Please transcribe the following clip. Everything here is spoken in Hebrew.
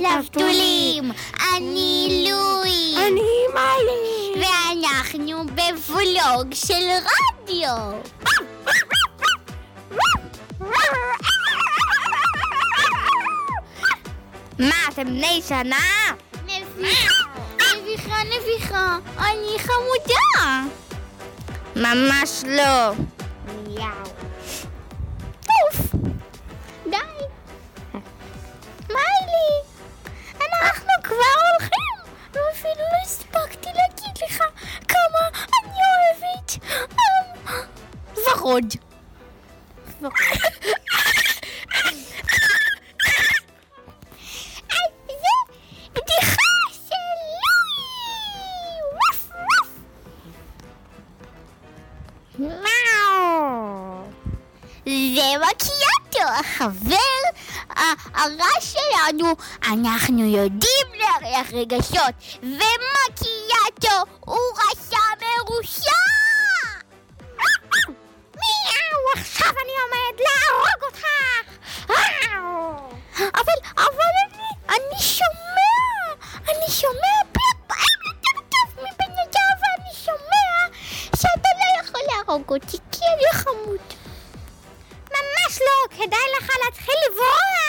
לבתולים, אני לואי, אני מלי. ואנחנו בוולוג של רדיו. מה, אתם בני שנה? נביחה, נביחה, נביחה, אני חמודה. ממש לא. מיהו. ורוד. ורוד. אז זה מקיאטו, החבר ה- הרע שלנו. אנחנו יודעים לארח רגשות, ומקיאטו הוא אני שומע פעמיים יותר טוב מבן אדם, ואני שומע שאתה לא יכול להרוג אותי, כי אני חמוד. ממש לא, כדאי לך להתחיל לברוח!